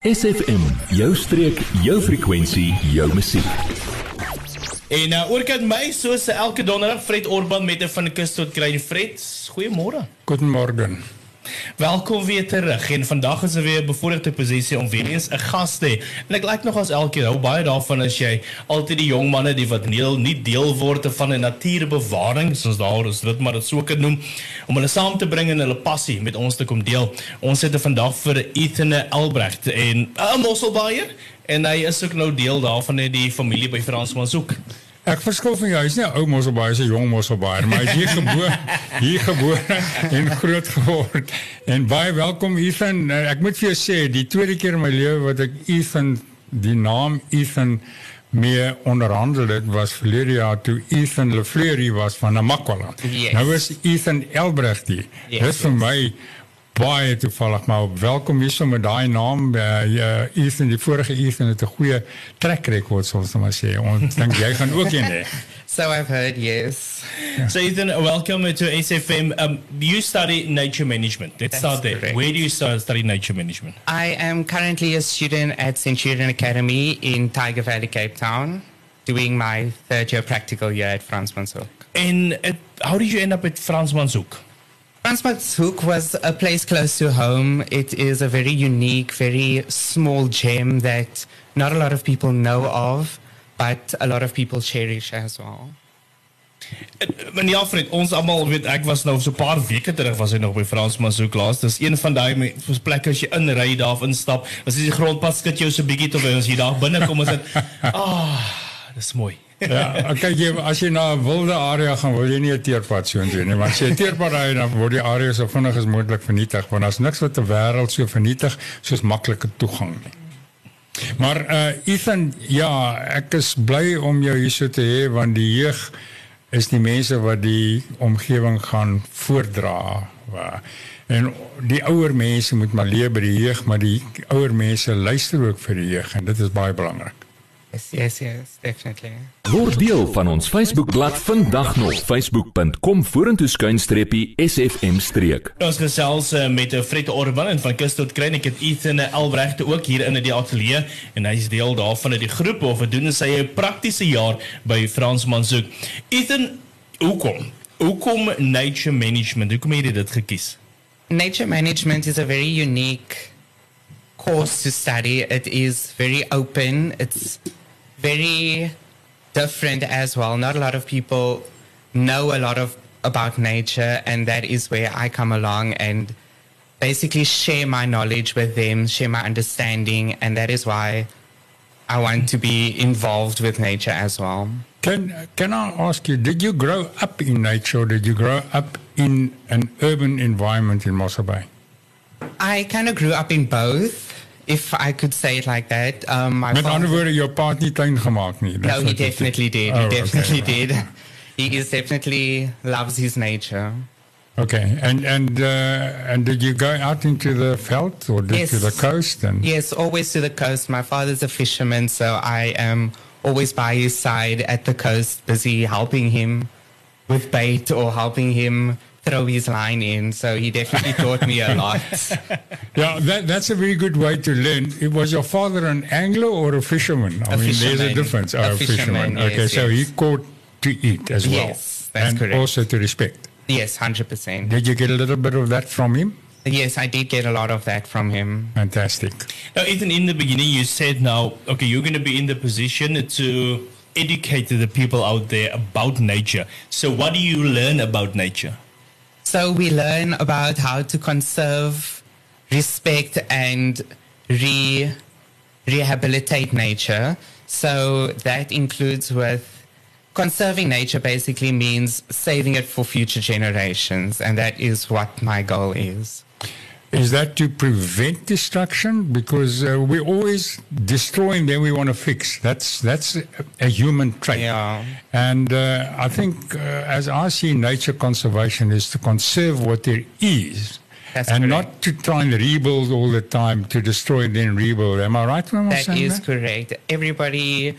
SFM, jou streek, jou frekwensie, jou musiek. En uh, oorkant my soos elke donderdag Fred Orban met 'n van die kus tot kry Fred. Goeiemôre. Goeiemôre. Welkom weer terug en vandag is er weer 'n bevoordeelde posisie om weer eens 'n gas te hê. En ek like nog as elke keer hou baie daarvan as jy altyd die jong manne die wat deel nie deel word van 'n natuurbewaring soos daar is dit maar dit sou kan noem om hulle saam te bring en hulle passie met ons te kom deel. Ons het vandag vir Ethan Elbrecht en 'n Mosselbaaier en hy is ook nou deel daarvan net die familie by Fransman soek. Ek verskil van jou. Hy's nie 'n ou mosselbaai, hy's 'n jong mosselbaai, maar hy's hier gebore, hier gebore en groot geword. En baie welkom Ethan. Nou, ek moet vir jou sê, die tweede keer in my lewe wat ek Ethan die naam Ethan meer onderhandel het was verlede jaar toe Ethan Lefleury was van Namakwa. Yes. Nou is Ethan Elbrecht hier. Yes, Dis vir yes. my baie toevallig maar welkom hier so met daai naam uh, Ethan die vorige Ethan het 'n goeie track record soos ons maar sê ons dink jy gaan ook een hê So I've heard, yes. So Ethan, welcome to SFM. Um, you study nature management. Let's That's start there. correct. Where do you start study nature management? I am currently a student at Centurion Academy in Tiger Valley, Cape Town, doing my third year practical year at Frans Manshoek. And uh, how did you end up at Frans Manshoek? Frans Manshoek was a place close to home. It is a very unique, very small gem that not a lot of people know of, but a lot of people cherish as well. Meneer Alfred, ons almal weet ek was nou so 'n paar weke terug was ek nog by Frans Manshoek laas. Dis een van daai plekke as jy inry daar of instap, as jy die grondpad skud jou so bietjie tot as jy daar binne kom is dit ah, dis mooi. Ja kyk jy as jy na 'n wilde area gaan wil jy nie 'n teerpad so intoe nie maar as jy 'n teerpad ry dan word die area so vinnig as moontlik vernietig want daar's niks wat 'n wêreld so vernietig soos maklike toegang nie Maar uh Ethan, ja, ek is bly om jou hier so te hê want die jeug is die mense wat die omgewing gaan voordra. En die ouer mense moet maar leer by die jeug, maar die ouer mense luister ook vir die jeug en dit is baie belangrik. Yes, yes, yes, definitely. Word deel van ons Facebookblad vandag nog facebook.com vorentoe skuinstreepie SFM streek. Ons gesels uh, met uh, Fred Orban en van Kus tot Klein. Ek het Ethan Elbrecht ook hier in die ateljee en hy is deel daarvan uit die groep of doen sy 'n praktiese jaar by Frans Manshoek. Ethan, hoekom? Hoekom nature management? Hoekom het jy dit gekies? Nature management is a very unique course to study. It is very open. It's very different as well. Not a lot of people know a lot of about nature, and that is where I come along and basically share my knowledge with them, share my understanding, and that is why I want to be involved with nature as well. Can can I ask you, did you grow up in nature or did you grow up in an urban environment in Mossel Bay? I kind of grew up in both, if I could say it like that. Um, my Met father- ander woorde, jou pa het nie tuin gemaak nie. No, he definitely did. Oh, he okay. definitely did. He is definitely loves his nature. Okay, and and uh, and did you go out into the veld or Yes. to the coast? And Yes, always to the coast. My father's a fisherman, so I am always by his side at the coast, busy helping him with bait or helping him throw his line in. So he definitely taught me a lot. yeah, that that's a very good way to learn. It was your father an angler or a fisherman? I A mean, there's a fisherman. difference. Oh, a Oh, fisherman, Okay, yes, so yes. he caught to eat as well. Yes, that's and correct. also to respect. Yes, hundred percent. Did you get a little bit of that from him? Yes, I did get a lot of that from him. Fantastic. Now, Ethan, in the beginning, you said now, okay, you're going to be in the position to educate the people out there about nature. So, what do you learn about nature? So we learn about how to conserve, respect, and re rehabilitate nature. So that includes with conserving nature. Basically means saving it for future generations, and that is what my goal is. Is that to prevent destruction? Because uh, we always destroy and then we want to fix. That's that's a, human trait. Yeah. And uh, I think, uh, as I see nature conservation, is to conserve what there is, That's and correct. not to try and rebuild all the time, to destroy and then rebuild. Am I right when That is that? correct. Everybody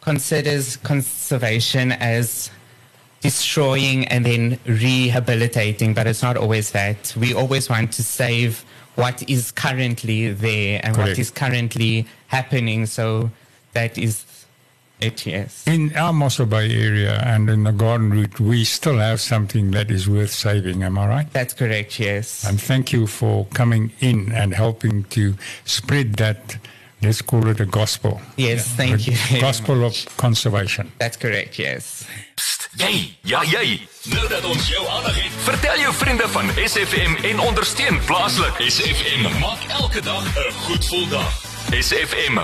considers conservation as destroying and then rehabilitating, but it's not always that. We always want to save what is currently there and Correct. what is currently happening. So that is it, yes. In our Mossel Bay area and in the Garden Route, we still have something that is worth saving. Am I right? That's correct, yes. And thank you for coming in and helping to spread that. Let's call it a gospel. Yes, thank you. very Gospel much. of conservation. That's correct, yes. Jy, ja jy. Nou dat ons jou aandag het, vertel jou vriende van SFM en ondersteun plaaslik. SFM maak elke dag 'n goed gevoel dag. SFM.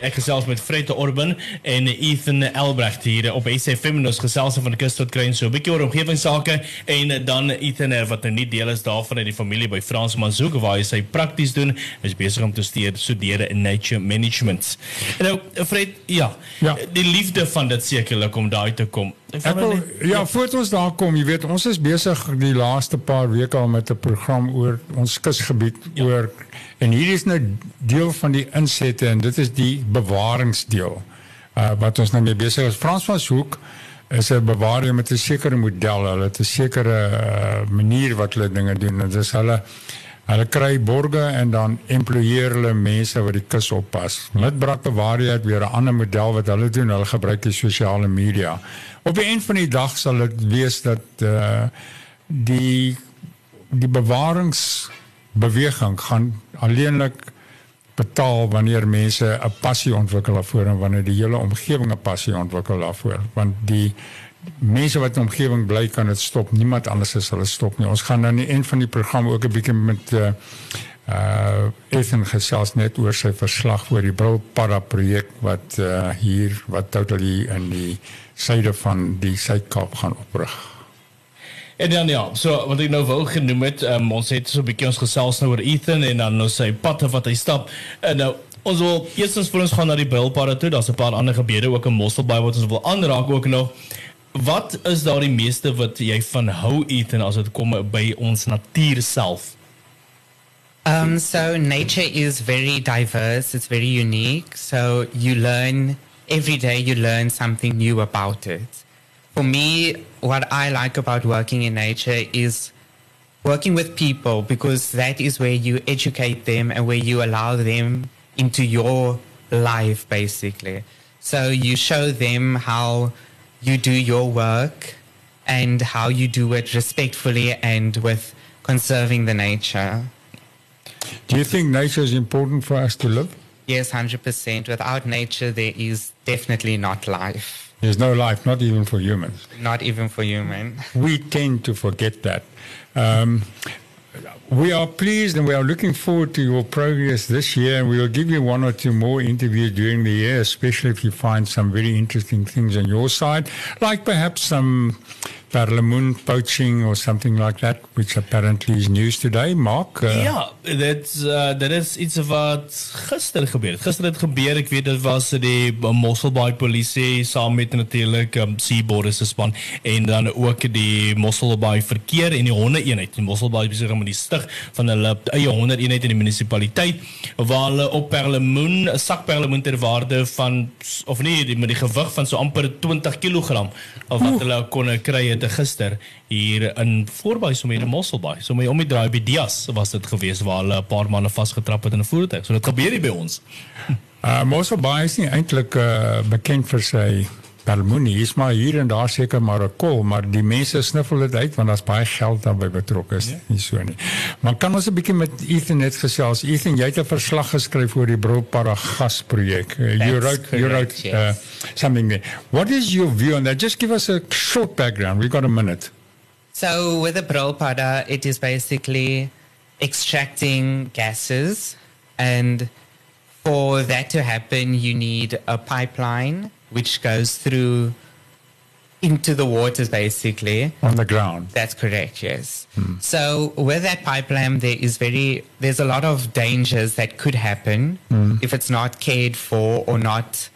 Ek gesels met Fred Orban en Ethan Elbrecht hier op SFM en ons gesels van die kus tot kruin so 'n bietjie oor omgewingsake en dan Ethan wat nou nie deel is daarvan uit die familie by Frans Mazouk waar hy sy prakties doen is besig om te studeer studeer in nature management. En nou Fred, ja, Ja. die liefde van dit sekerlik om daai te kom. Ek Ek wil, net- ja, voordat ons daar kom, jy weet, ons is besig die laaste paar weke al met 'n program oor ons kusgebied ja. oor en hier is nou deel van die insette en dit is die bewaringsdeel. Uh wat ons nou mee besig is. Frans van Hoek is 'n bewaring met 'n sekere model. Hulle het 'n sekere uh, manier wat hulle dinge doen. Dit is hulle Hulle kry borge en dan employeer hulle mense wat die kus oppas. Midbrak bewaar jy weer 'n ander model wat hulle doen. Hulle gebruik die sosiale media. Op die einde van die dag sal dit wees dat uh die die bewaringsbeweging gaan alleenlik betaal wanneer mense 'n passie ontwikkel daarvoor en wanneer die hele omgewing 'n passie ontwikkel daarvoor want die mense wat in omgewing bly kan dit stop niemand anders as hulle stop nie ons gaan aan die eind van die program ook 'n bietjie met uh uh Ethan gesels net oor sy verslag oor die Brilpadda projek wat uh hier wat totally in die suide van die Suid-Kaap gaan oprig. En dan ja, so wat ek nou wou genoem het, um, ons het so 'n bietjie ons gesels nou oor Ethan en dan nou sy padte wat hy stap. En nou ons wil eerstens vir ons gaan na die Bilpadde toe. Daar's 'n paar ander gebiede ook in Mosselbaai wat ons wil aanraak ook nog. Wat is daar die meeste wat jy van hou as dit kom by ons natuur self? Um, so nature is very diverse. It's very unique. So you learn every day. You learn something new about it. For me, what I like about working in nature is working with people because that is where you educate them and where you allow them into your life, basically. So you show them how you do your work and how you do it respectfully and with conserving the nature. Do you think nature is important for us to live? Yes, 100%. Without nature, there is definitely not life, There's no life, not even for humans. not even for human. We tend to forget that. Um, we are pleased and we are looking forward to your progress this year. And we will give you one or two more interviews during the year, especially if you find some very interesting things on your side, like perhaps some Parlemoon poaching or something like that, which apparently is news today. Mark? Uh, Ja, dit uh, dit is iets wat gister gebeur het. Gister het gebeur, ek weet dit was die Mosselbaai polisie saam met natuurlik um, Seaboard se span en dan ook die Mosselbaai verkeer en die honde eenheid. Die Mosselbaai besig met die stig van hulle eie honde eenheid in die munisipaliteit waar hulle op perlemoen, 'n sak perlemoen ter waarde van of nee, die, met die gewig van so amper 20 kg of wat hulle kon kry het gister hier in voorby so met die Mosselbaai. So met om die draai by Dias was dit gewees waar hulle 'n paar manne vasgetrap het in 'n voertuig. So dit gebeur hier by ons. Uh, Mossel Bay is nie eintlik uh, bekend vir sy permoenie. Hier's maar hier en daar seker maar 'n kol, maar die mense sniffel dit uit want daar's baie geld daarbey betrokke is. Ja. Nie so nie. Maar kan ons 'n bietjie met Ethan net gesels? Ethan, jy het 'n verslag geskryf oor die Brilpadda gasprojek. Uh, you That's wrote you wrote correct, uh, yes. something there. What is your view on that? Just give us a short background. We've got a minute. So with the Brolpada, it is basically extracting gases, and for that to happen, you need a pipeline which goes through into the waters, basically. On the ground. That's correct. Yes. Hmm. So with that pipeline, there is very there's a lot of dangers that could happen hmm. if it's not cared for or not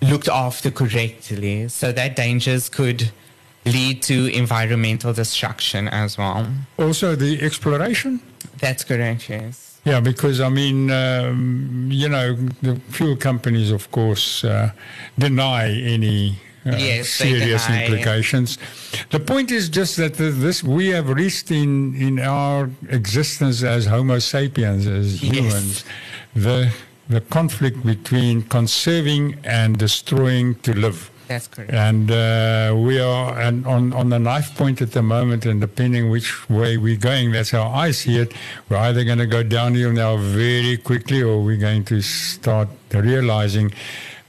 looked after correctly. So that dangers could lead to environmental destruction as well. Also the exploration? That's correct. Yes. Yeah, because I mean, um, you know, the fuel companies, of course, uh, deny any uh, Yes, serious implications. The point is just that this we have reached in in our existence as Homo sapiens, as Yes. humans, the the conflict between conserving and destroying to live. That's correct. And uh, we are and on, on the knife point at the moment, and depending which way we're going, that's how I see it. We're either going to go downhill now very quickly, or we're going to start realizing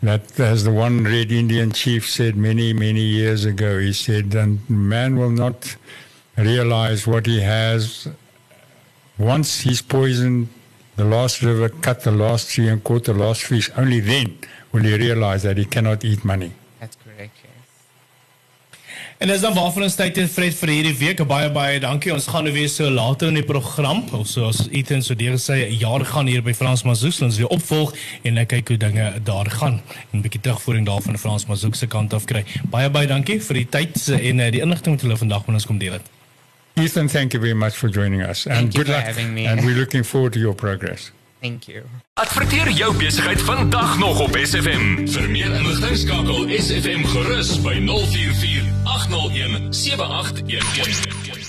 that, as the one Red Indian chief said many, many years ago, he said, and man will not realize what he has once he's poisoned the last river, cut the last tree, and caught the last fish. Only then will he realize that he cannot eat money. That's correct. Yes. En dis dan waarvan ons tyd het Fred vir hierdie week. Baie baie dankie. Ons gaan nou weer so later in die program, of soos Ethan so deur 'n jaar gaan hier by Frans Mazoux ons weer opvolg en ek kyk hoe dinge daar gaan en 'n bietjie terugvoering daarvan Frans Mazoux se kant af kry. Baie baie dankie vir die tyd en uh, die inligting wat julle vandag met ons kom deel het. Ethan, thank you very much for joining us. and Thank good luck. And we're looking forward to your progress. Thank you. Adverteer jou besigheid vandag nog op SFM. Vir meer inligting skakel SFM gerus by 044 801 7811.